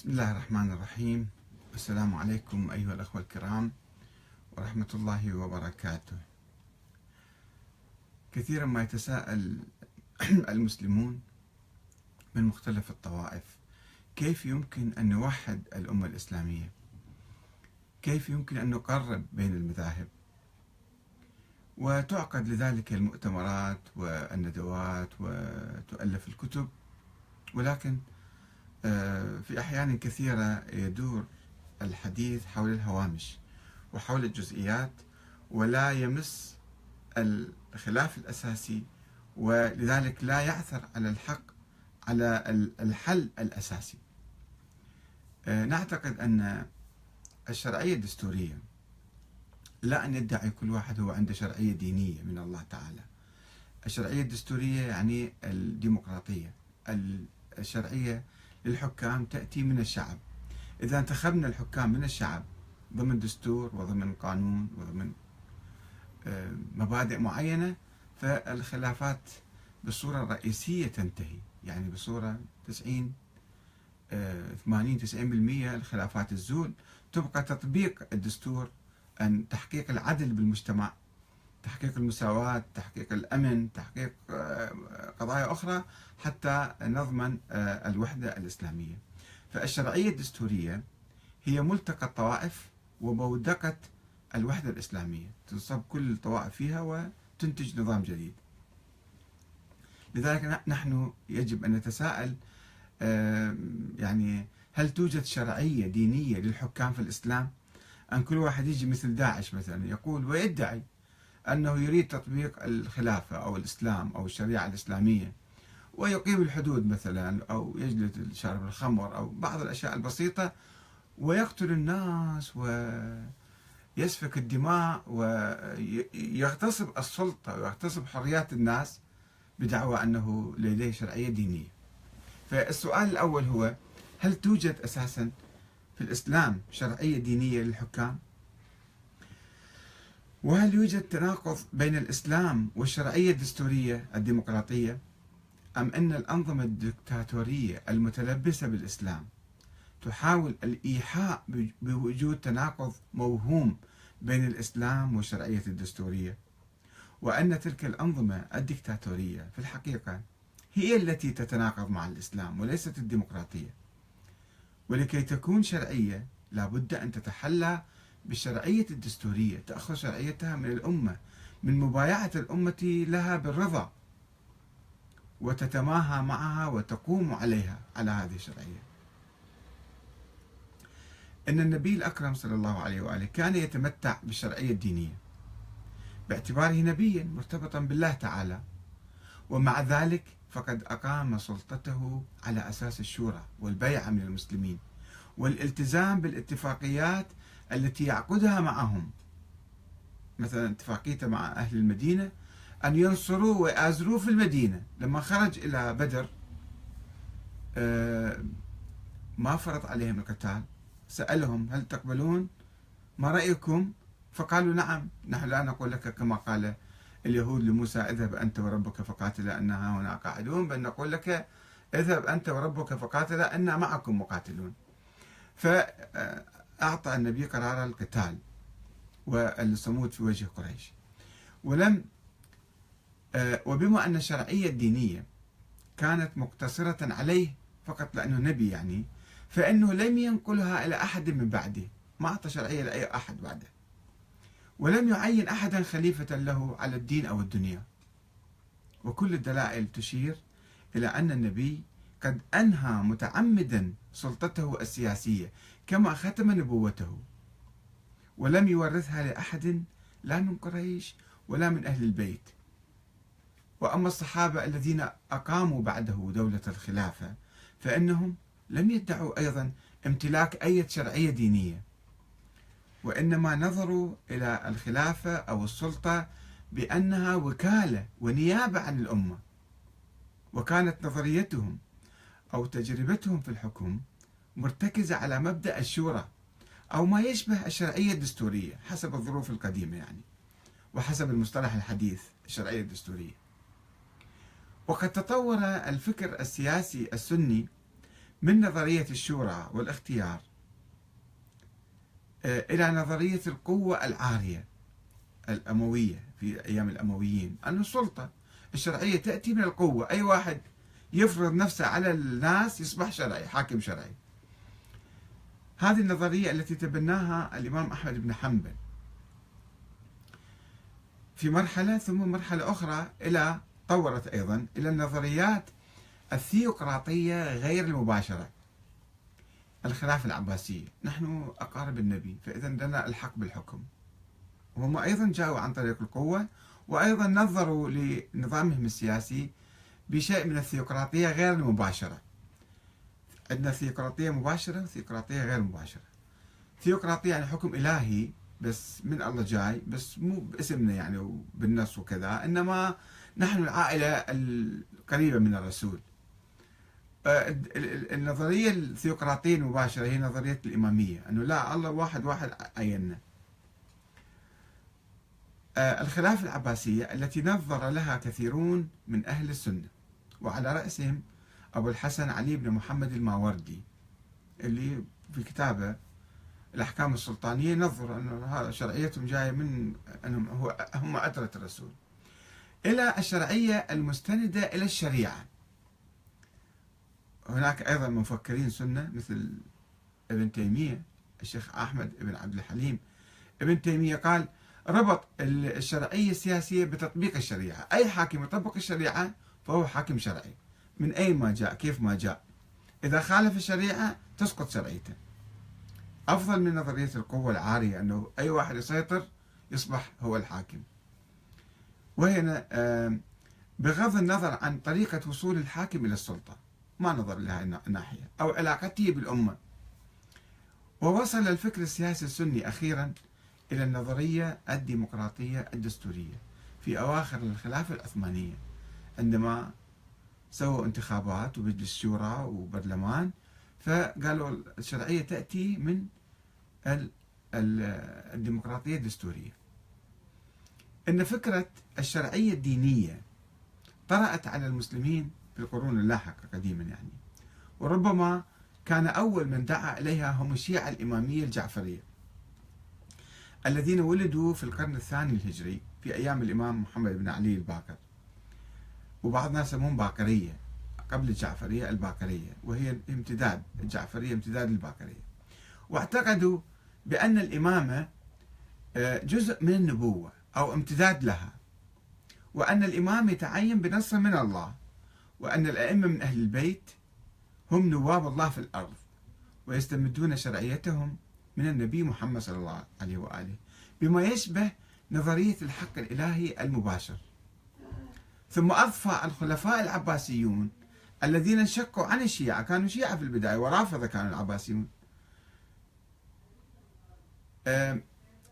بسم الله الرحمن الرحيم. السلام عليكم أيها الأخوة الكرام ورحمة الله وبركاته. كثيرا ما يتساءل المسلمون من مختلف الطوائف. كيف يمكن أن نوحد الأمة الإسلامية؟ كيف يمكن أن نقرب بين المذاهب؟ وتعقد لذلك المؤتمرات والندوات وتؤلف الكتب. ولكن في أحيان كثيرة يدور الحديث حول الهوامش وحول الجزئيات ولا يمس الخلاف الأساسي ولذلك لا يعثر على الحق على الحل الأساسي. آه، نعتقد أن الشرعية الدستورية لا أن يدعي كل واحد هو عنده شرعية دينية من الله تعالى. الشرعية الدستورية يعني الديمقراطية. الشرعية للحكام تأتي من الشعب. إذا انتخبنا الحكام من الشعب ضمن دستور وضمن قانون وضمن آه، مبادئ معينة فالخلافات بالصورة الرئيسية تنتهي. يعني بصورة 90 80 90% الخلافات الزول تبقى تطبيق الدستور أن تحقيق العدل بالمجتمع تحقيق المساواة تحقيق الأمن تحقيق آه، قضايا أخرى حتى نضمن آه، الوحدة الإسلامية. فالشرعية الدستورية هي ملتقى الطوائف وبودقة الوحدة الإسلامية. تنصب كل الطوائف فيها وتنتج نظام جديد. لذلك نحن يجب أن نتساءل يعني هل توجد شرعية دينية للحكام في الإسلام؟ أن كل واحد يجي مثل داعش مثلا يقول ويدعي أنه يريد تطبيق الخلافة أو الإسلام أو الشريعة الإسلامية ويقيم الحدود مثلا أو يجلد شارب الخمر أو بعض الأشياء البسيطة ويقتل الناس ويسفك الدماء ويغتصب السلطة ويغتصب حريات الناس بدعوى أنه لديه شرعية دينية فالسؤال الأول هو هل توجد أساسا في الإسلام شرعية دينية للحكام؟ وهل يوجد تناقض بين الإسلام والشرعية الدستورية الديمقراطية؟ أم أن الأنظمة الدكتاتورية المتلبسة بالإسلام تحاول الإيحاء بوجود تناقض موهوم بين الإسلام والشرعية الدستورية؟ وأن تلك الأنظمة الدكتاتورية في الحقيقة هي التي تتناقض مع الإسلام وليست الديمقراطية. ولكي تكون شرعية لابد أن تتحلى بالشرعية الدستورية تأخذ شرعيتها من الأمة من مبايعة الأمة لها بالرضا. وتتماهى معها وتقوم عليها على هذه الشرعية. أن النبي الأكرم صلى الله عليه وآله كان يتمتع بالشرعية الدينية باعتباره نبيا مرتبطا بالله تعالى. ومع ذلك فقد أقام سلطته على أساس الشورى والبيعة من المسلمين والالتزام بالاتفاقيات التي يعقدها معهم. مثلا اتفاقيته مع أهل المدينة أن ينصروه ويآزروه في المدينة. لما خرج إلى بدر آه، ما فرض عليهم القتال. سألهم هل تقبلون ما رأيكم؟ فقالوا نعم نحن لا نقول لك كما قال اليهود لموسى اذهب أنت وربك فقاتلا أنها هنا قاعدون. بل نقول لك اذهب أنت وربك فقاتلا أنا معكم مقاتلون. فأعطى النبي قرار القتال والصمود في وجه قريش. ولم آه، وبما أن الشرعية الدينية كانت مقتصرة عليه فقط لأنه نبي يعني فإنه لم ينقلها إلى أحد من بعده. ما أعطى شرعية لأي أحد بعده. ولم يعين أحدا خليفة له على الدين أو الدنيا. وكل الدلائل تشير إلى أن النبي قد أنهى متعمدا سلطته السياسية كما ختم نبوته. ولم يورثها لأحد لا من قريش ولا من أهل البيت. وأما الصحابة الذين أقاموا بعده دولة الخلافة فإنهم لم يدعوا أيضا امتلاك أي شرعية دينية. وإنما نظروا إلى الخلافة أو السلطة بأنها وكالة ونيابة عن الأمة. وكانت نظريتهم أو تجربتهم في الحكم مرتكزة على مبدأ الشورى أو ما يشبه الشرعية الدستورية حسب الظروف القديمة يعني وحسب المصطلح الحديث الشرعية الدستورية. وقد تطور الفكر السياسي السني من نظرية الشورى والاختيار آه، إلى نظرية القوة العارية الأموية في أيام الأمويين. أن السلطة الشرعية تأتي من القوة أي واحد يفرض نفسه على الناس يصبح شرعي حاكم شرعي. هذه النظرية التي تبناها الإمام أحمد بن حنبل. في مرحلة ثم مرحلة أخرى إلى طورت أيضا إلى النظريات الثيوقراطية غير المباشرة. الخلافة العباسية نحن أقارب النبي فإذا لنا الحق بالحكم. وهم أيضا جاءوا عن طريق القوة وأيضا نظروا لنظامهم السياسي بشيء من الثيوقراطية غير المباشرة. عندنا ثيوقراطية مباشرة وثيوقراطية غير مباشرة. ثيوقراطية يعني حكم إلهي بس من الله جاي بس مو باسمنا يعني وبالنص وكذا إنما نحن العائلة القريبة من الرسول. آه، النظرية الثيوقراطية المباشرة هي نظرية الإمامية أنه لا الله واحد واحد عيننا. آه، الخلافة العباسية التي نظر لها كثيرون من أهل السنة. وعلى رأسهم أبو الحسن علي بن محمد الماوردي اللي في كتابه الأحكام السلطانية نظر أن هذا شرعيتهم جاية من أنهم هو هم عترة الرسول. إلى الشرعية المستندة إلى الشريعة. هناك أيضا مفكرين سنة مثل ابن تيمية الشيخ أحمد بن عبد الحليم. ابن تيمية قال ربط الشرعية السياسية بتطبيق الشريعة. أي حاكم يطبق الشريعة فهو حاكم شرعي. من أين ما جاء؟ كيف ما جاء؟ إذا خالف الشريعة تسقط شرعيته. أفضل من نظرية القوة العارية أنه أي واحد يسيطر يصبح هو الحاكم. وهنا بغض النظر عن طريقة وصول الحاكم إلى السلطة ما نظر لهذه الناحية أو علاقته بالأمة. ووصل الفكر السياسي السني أخيرا إلى النظرية الديمقراطية الدستورية في أواخر الخلافة العثمانية. عندما سووا انتخابات ومجلس شورى وبرلمان فقالوا الشرعية تأتي من الديمقراطية الدستورية. أن فكرة الشرعية الدينية طرأت على المسلمين في القرون اللاحقة قديما يعني. وربما كان أول من دعا إليها هم الشيعة الإمامية الجعفرية الذين ولدوا في القرن الثاني الهجري في أيام الإمام محمد بن علي الباقر. وبعض الناس يسمون باقرية قبل الجعفرية الباقرية وهي امتداد الجعفرية امتداد الباقرية واعتقدوا بأن الإمامة آه، جزء من النبوة أو امتداد لها وأن الإمام يتعين بنص من الله وأن الأئمة من أهل البيت هم نواب الله في الأرض ويستمدون شرعيتهم من النبي محمد صلى الله عليه وآله بما يشبه نظرية الحق الإلهي المباشر. ثم أضفى الخلفاء العباسيون الذين انشقوا عن الشيعة. كانوا شيعة في البداية ورافضة كانوا العباسيون.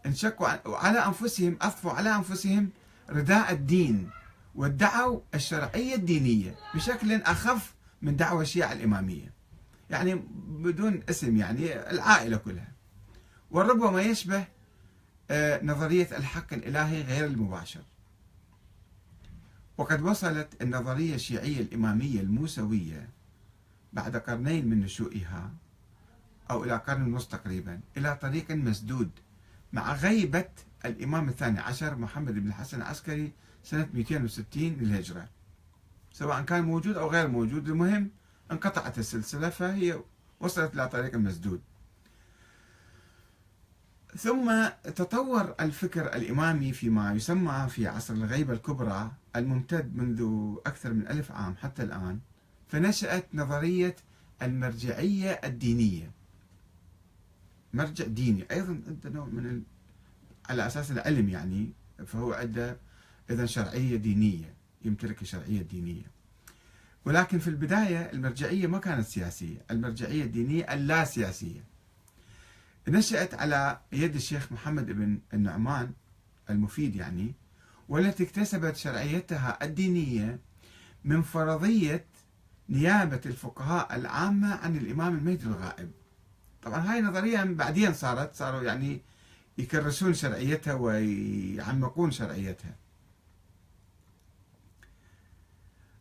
انشقوا على أنفسهم أضفوا على أنفسهم رداء الدين وادعوا الشرعية الدينية بشكل أخف من دعوة الشيعة الإمامية. يعني بدون اسم يعني العائلة كلها. وربما يشبه آه، نظرية الحق الإلهي غير المباشر. وقد وصلت النظرية الشيعية الإمامية الموسوية بعد قرنين من نشوئها أو إلى قرن ونصف تقريبا إلى طريق مسدود مع غيبة الإمام الثاني عشر محمد بن الحسن العسكري سنة 260 للهجرة. سواء كان موجود أو غير موجود المهم انقطعت السلسلة فهي وصلت إلى طريق مسدود. ثم تطور الفكر الإمامي فيما يسمى في عصر الغيبة الكبرى الممتد منذ أكثر من ألف عام حتى الآن فنشأت نظرية المرجعية الدينية. مرجع ديني. أيضا عنده نوع من ال... على أساس العلم يعني فهو عنده إذا شرعية دينية يمتلك الشرعية الدينية ولكن في البداية المرجعية ما كانت سياسية المرجعية الدينية اللا سياسية نشأت على يد الشيخ محمد بن النعمان المفيد يعني والتي اكتسبت شرعيتها الدينية من فرضية نيابة الفقهاء العامة عن الإمام المهدي الغائب. طبعا هاي نظرية بعدين صارت صاروا يعني يكرسون شرعيتها ويعمقون شرعيتها.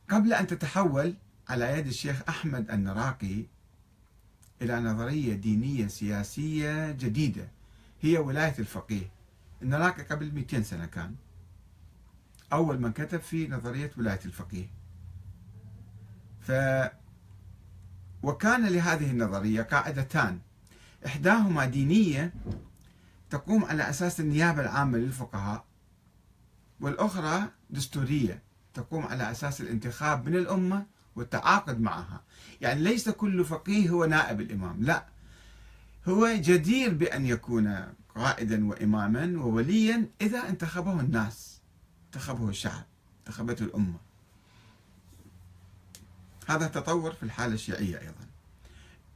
قبل أن تتحول على يد الشيخ أحمد النراقي إلى نظرية دينية سياسية جديدة هي ولاية الفقيه. هناك قبل 200 سنة كان. أول من كتب في نظرية ولاية الفقيه. ف وكان لهذه النظرية قاعدتان. إحداهما دينية تقوم على أساس النيابة العامة للفقهاء والأخرى دستورية تقوم على أساس الانتخاب من الأمة والتعاقد معها. يعني ليس كل فقيه هو نائب الإمام لا. هو جدير بأن يكون قائدا وإماما ووليا إذا انتخبه الناس. انتخبه الشعب انتخبته الأمة. هذا تطور في الحالة الشيعية أيضا.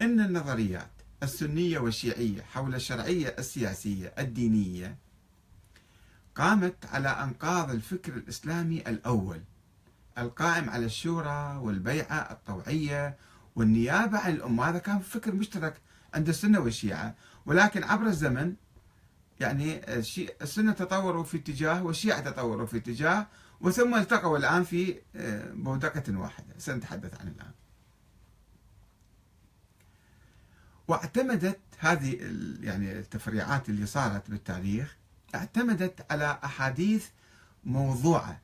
إن النظريات السنية والشيعية حول الشرعية السياسية الدينية قامت على أنقاض الفكر الإسلامي الأول القائم على الشورى والبيعة الطوعية والنيابة عن الأمة. هذا كان فكر مشترك عند السنة والشيعة ولكن عبر الزمن يعني السنة تطوروا في اتجاه والشيعة تطوروا في اتجاه وثم التقوا الآن في آه، بودقة واحدة. سنتحدث عن الآن. واعتمدت هذه يعني التفريعات اللي صارت بالتاريخ اعتمدت على أحاديث موضوعة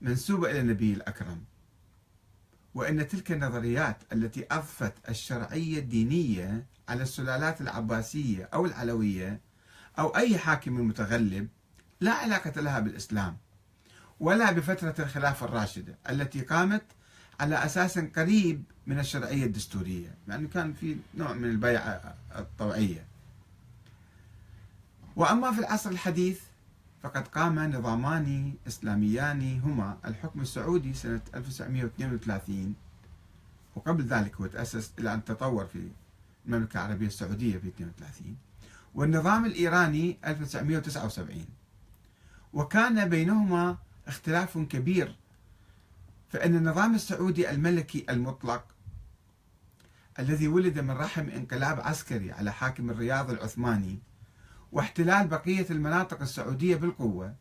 منسوبة إلى النبي الأكرم. وأن تلك النظريات التي أضفت الشرعية الدينية على السلالات العباسية أو العلوية أو أي حاكم متغلب لا علاقة لها بالإسلام ولا بفترة الخلافة الراشدة التي قامت على أساس قريب من الشرعية الدستورية يعني كان في نوع من البيعة الطوعية. وأما في العصر الحديث فقد قام نظامان إسلاميان هما الحكم السعودي سنة 1932 وقبل ذلك هو تأسس إلى أن تطور في المملكة العربية السعودية في 32 والنظام الإيراني 1979 وكان بينهما اختلاف كبير فإن النظام السعودي الملكي المطلق الذي ولد من رحم انقلاب عسكري على حاكم الرياض العثماني واحتلال بقية المناطق السعودية بالقوة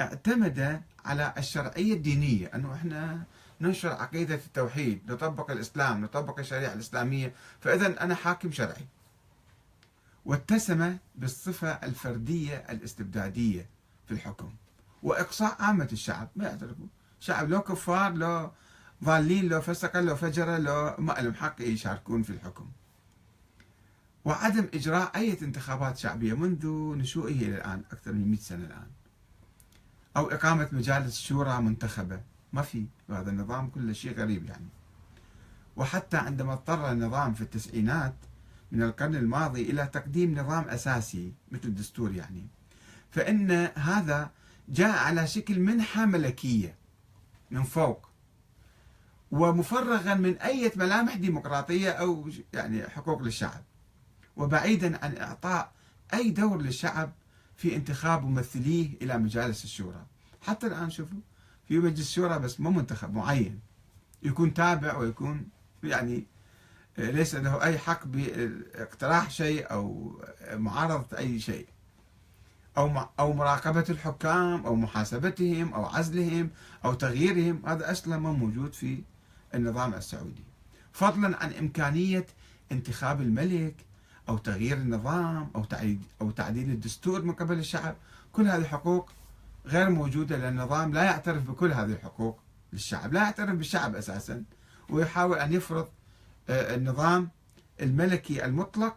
اعتمد على الشرعية الدينية. أنه إحنا ننشر عقيدة التوحيد نطبق الإسلام نطبق الشريعة الإسلامية فإذا أنا حاكم شرعي. واتسم بالصفة الفردية الاستبدادية في الحكم. وإقصاء عامة الشعب ما يعترفوا. شعب لو كفار لو ضالين لو فسقة لو فجرة لو ما لهم حق يشاركون في الحكم. وعدم إجراء أي انتخابات شعبية منذ نشوئه إلى الآن أكثر من 100 سنة الآن. أو إقامة مجالس شورى منتخبة. ما في هذا النظام كله شيء غريب يعني. وحتى عندما اضطر النظام في التسعينات من القرن الماضي إلى تقديم نظام أساسي مثل الدستور يعني. فإن هذا جاء على شكل منحة ملكية من فوق ومفرغا من أي ملامح ديمقراطية أو يعني حقوق للشعب وبعيدا عن إعطاء أي دور للشعب في انتخاب ممثليه إلى مجالس الشورى. حتى الآن شوفوا في مجلس الشورى بس مو منتخب معين. يكون تابع ويكون يعني ليس له أي حق باقتراح شيء أو معارضة أي شيء. أو أو مراقبة الحكام أو محاسبتهم أو عزلهم أو تغييرهم. هذا أصلا ما موجود في النظام السعودي. فضلا عن إمكانية انتخاب الملك أو تغيير النظام أو تعديل أو تعديل الدستور من قبل الشعب. كل هذه الحقوق غير موجودة لأن النظام لا يعترف بكل هذه الحقوق للشعب. لا يعترف بالشعب أساسا ويحاول أن يفرض النظام الملكي المطلق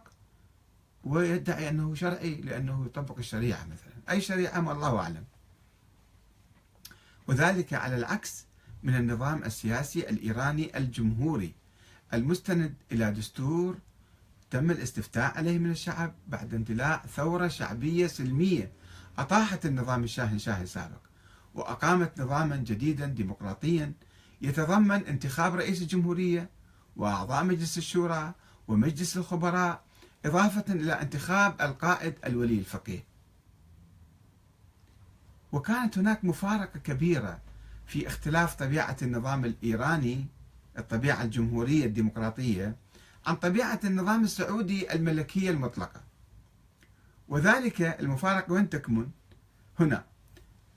ويدعي أنه شرعي لأنه يطبق الشريعة مثلا. أي شريعة ما الله أعلم. وذلك على العكس من النظام السياسي الإيراني الجمهوري المستند إلى دستور تم الاستفتاء عليه من الشعب بعد اندلاع ثورة شعبية سلمية. أطاحت النظام الشاهنشاهي السابق وأقامت نظاما جديدا ديمقراطيا يتضمن انتخاب رئيس الجمهورية وأعضاء مجلس الشورى ومجلس الخبراء إضافة إلى انتخاب القائد الولي الفقيه. وكانت هناك مفارقة كبيرة في اختلاف طبيعة النظام الإيراني الطبيعة الجمهورية الديمقراطية عن طبيعة النظام السعودي الملكية المطلقة. وذلك المفارقة وين تكمن؟ هنا.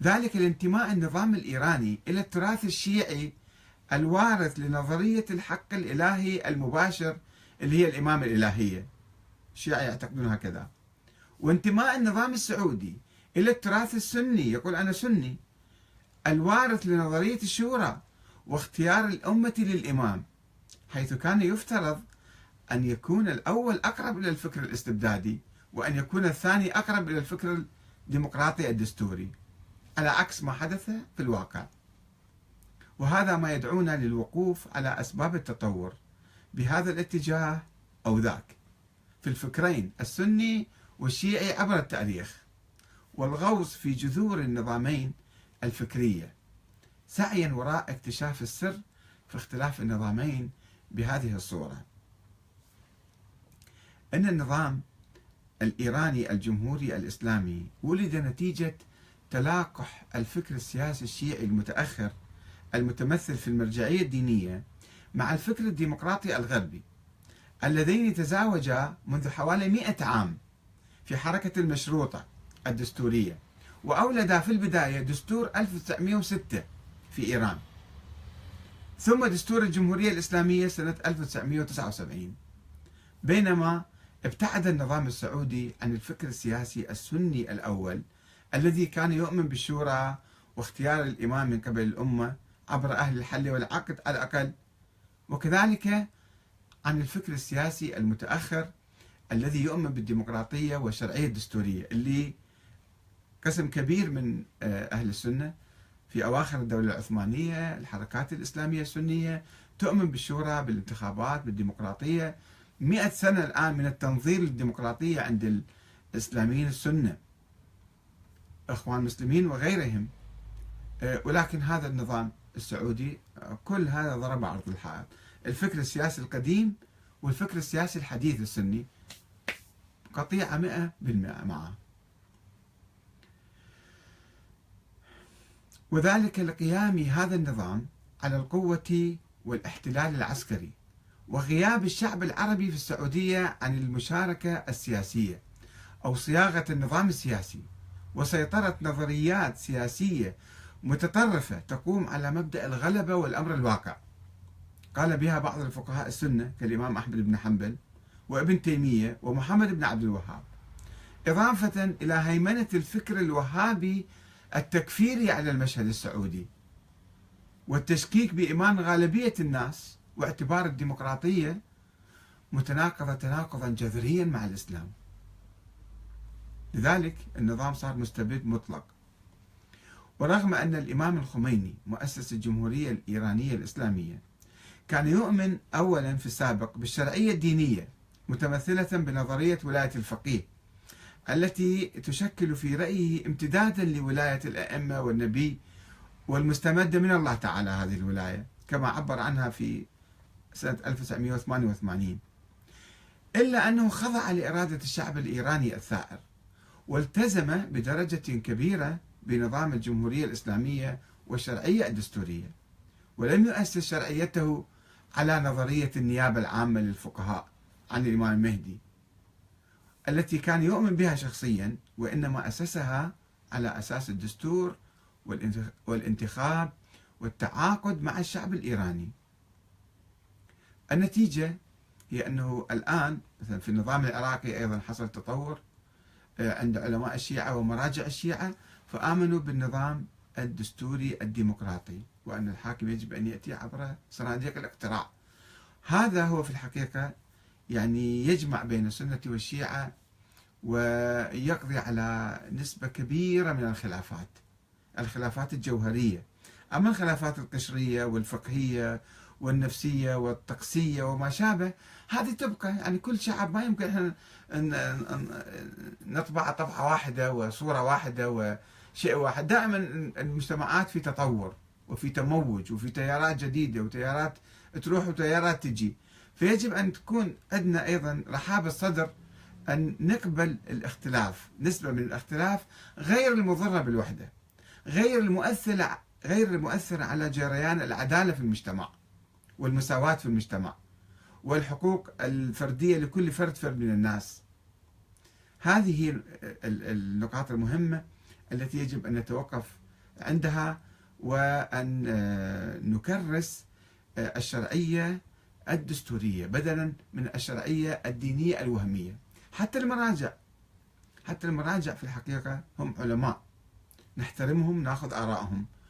ذلك الانتماء النظام الإيراني إلى التراث الشيعي الوارث لنظرية الحق الإلهي المباشر اللي هي الإمامة الإلهية. الشيعة يعتقدون هكذا. وانتماء النظام السعودي إلى التراث السني يقول أنا سني الوارث لنظرية الشورى واختيار الأمة للإمام حيث كان يفترض أن يكون الأول أقرب إلى الفكر الاستبدادي وأن يكون الثاني أقرب إلى الفكر الديمقراطي الدستوري. على عكس ما حدث في الواقع. وهذا ما يدعونا للوقوف على أسباب التطور. بهذا الاتجاه أو ذاك. في الفكرين السني والشيعي عبر التاريخ. والغوص في جذور النظامين الفكرية. سعيا وراء اكتشاف السر في اختلاف النظامين بهذه الصورة. أن النظام الإيراني الجمهوري الإسلامي ولد نتيجة تلاقح الفكر السياسي الشيعي المتأخر المتمثل في المرجعية الدينية مع الفكر الديمقراطي الغربي اللذين تزاوجا منذ حوالي مئة عام في حركة المشروطة الدستورية وأولدا في البداية دستور 1906 في إيران. ثم دستور الجمهورية الإسلامية سنة 1979 بينما ابتعد النظام السعودي عن الفكر السياسي السني الأول الذي كان يؤمن بالشورى واختيار الإمام من قبل الأمة عبر أهل الحل والعقد على الأقل. وكذلك عن الفكر السياسي المتأخر الذي يؤمن بالديمقراطية والشرعية الدستورية اللي قسم كبير من آه، أهل السنة في أواخر الدولة العثمانية الحركات الإسلامية السنية تؤمن بالشورى بالانتخابات بالديمقراطية. مئة سنة الآن من التنظير للديمقراطية عند الإسلاميين السنة. إخوان المسلمين وغيرهم. آه، ولكن هذا النظام السعودي كل هذا ضرب عرض الحائط. الفكر السياسي القديم والفكر السياسي الحديث السني. قطيعة مئة بالمئة معه. وذلك لقيام هذا النظام على القوة والاحتلال العسكري وغياب الشعب العربي في السعودية عن المشاركة السياسية أو صياغة النظام السياسي وسيطرة نظريات سياسية متطرفة تقوم على مبدأ الغلبة والأمر الواقع. قال بها بعض الفقهاء السنة كالإمام أحمد بن حنبل وابن تيمية ومحمد بن عبد الوهاب. إضافة إلى هيمنة الفكر الوهابي التكفيري على المشهد السعودي والتشكيك بإيمان غالبية الناس واعتبار الديمقراطية متناقضة تناقضا جذريا مع الإسلام. لذلك النظام صار مستبد مطلق. ورغم أن الإمام الخميني مؤسس الجمهورية الإيرانية الإسلامية كان يؤمن أولا في السابق بالشرعية الدينية متمثلة بنظرية ولاية الفقيه التي تشكل في رأيه امتدادا لولاية الأئمة والنبي والمستمدة من الله تعالى هذه الولاية كما عبر عنها في سنة 1988 إلا أنه خضع لإرادة الشعب الإيراني الثائر والتزم بدرجة كبيرة بنظام الجمهورية الإسلامية والشرعية الدستورية ولم يؤسس شرعيته على نظرية النيابة العامة للفقهاء عن الإمام المهدي التي كان يؤمن بها شخصيا وإنما أسسها على أساس الدستور والانتخاب والتعاقد مع الشعب الإيراني. النتيجة هي أنه الآن مثلا في النظام العراقي أيضا حصل تطور آه، عند علماء الشيعة ومراجع الشيعة فآمنوا بالنظام الدستوري الديمقراطي وأن الحاكم يجب أن يأتي عبر صناديق الاقتراع. هذا هو في الحقيقة يعني يجمع بين السنة والشيعة ويقضي على نسبة كبيرة من الخلافات الخلافات الجوهرية. أما الخلافات القشرية والفقهية والنفسية والطقسية وما شابه هذه تبقى. يعني كل شعب ما يمكن إحنا نطبع طبعة واحدة وصورة واحدة وشيء واحد. دائما المجتمعات في تطور وفي تموج وفي تيارات جديدة وتيارات تروح وتيارات تجي. فيجب أن تكون عندنا أيضا رحابة الصدر أن نقبل الاختلاف نسبة من الاختلاف غير المضرة بالوحدة غير المؤثرة غير المؤثرة على جريان العدالة في المجتمع والمساواة في المجتمع والحقوق الفردية لكل فرد فرد من الناس. هذه هي النقاط المهمة. التي يجب أن نتوقف عندها وأن آه، نكرس آه، الشرعية الدستورية بدلا من الشرعية الدينية الوهمية. حتى المراجع حتى المراجع في الحقيقة هم علماء. نحترمهم نأخذ آرائهم.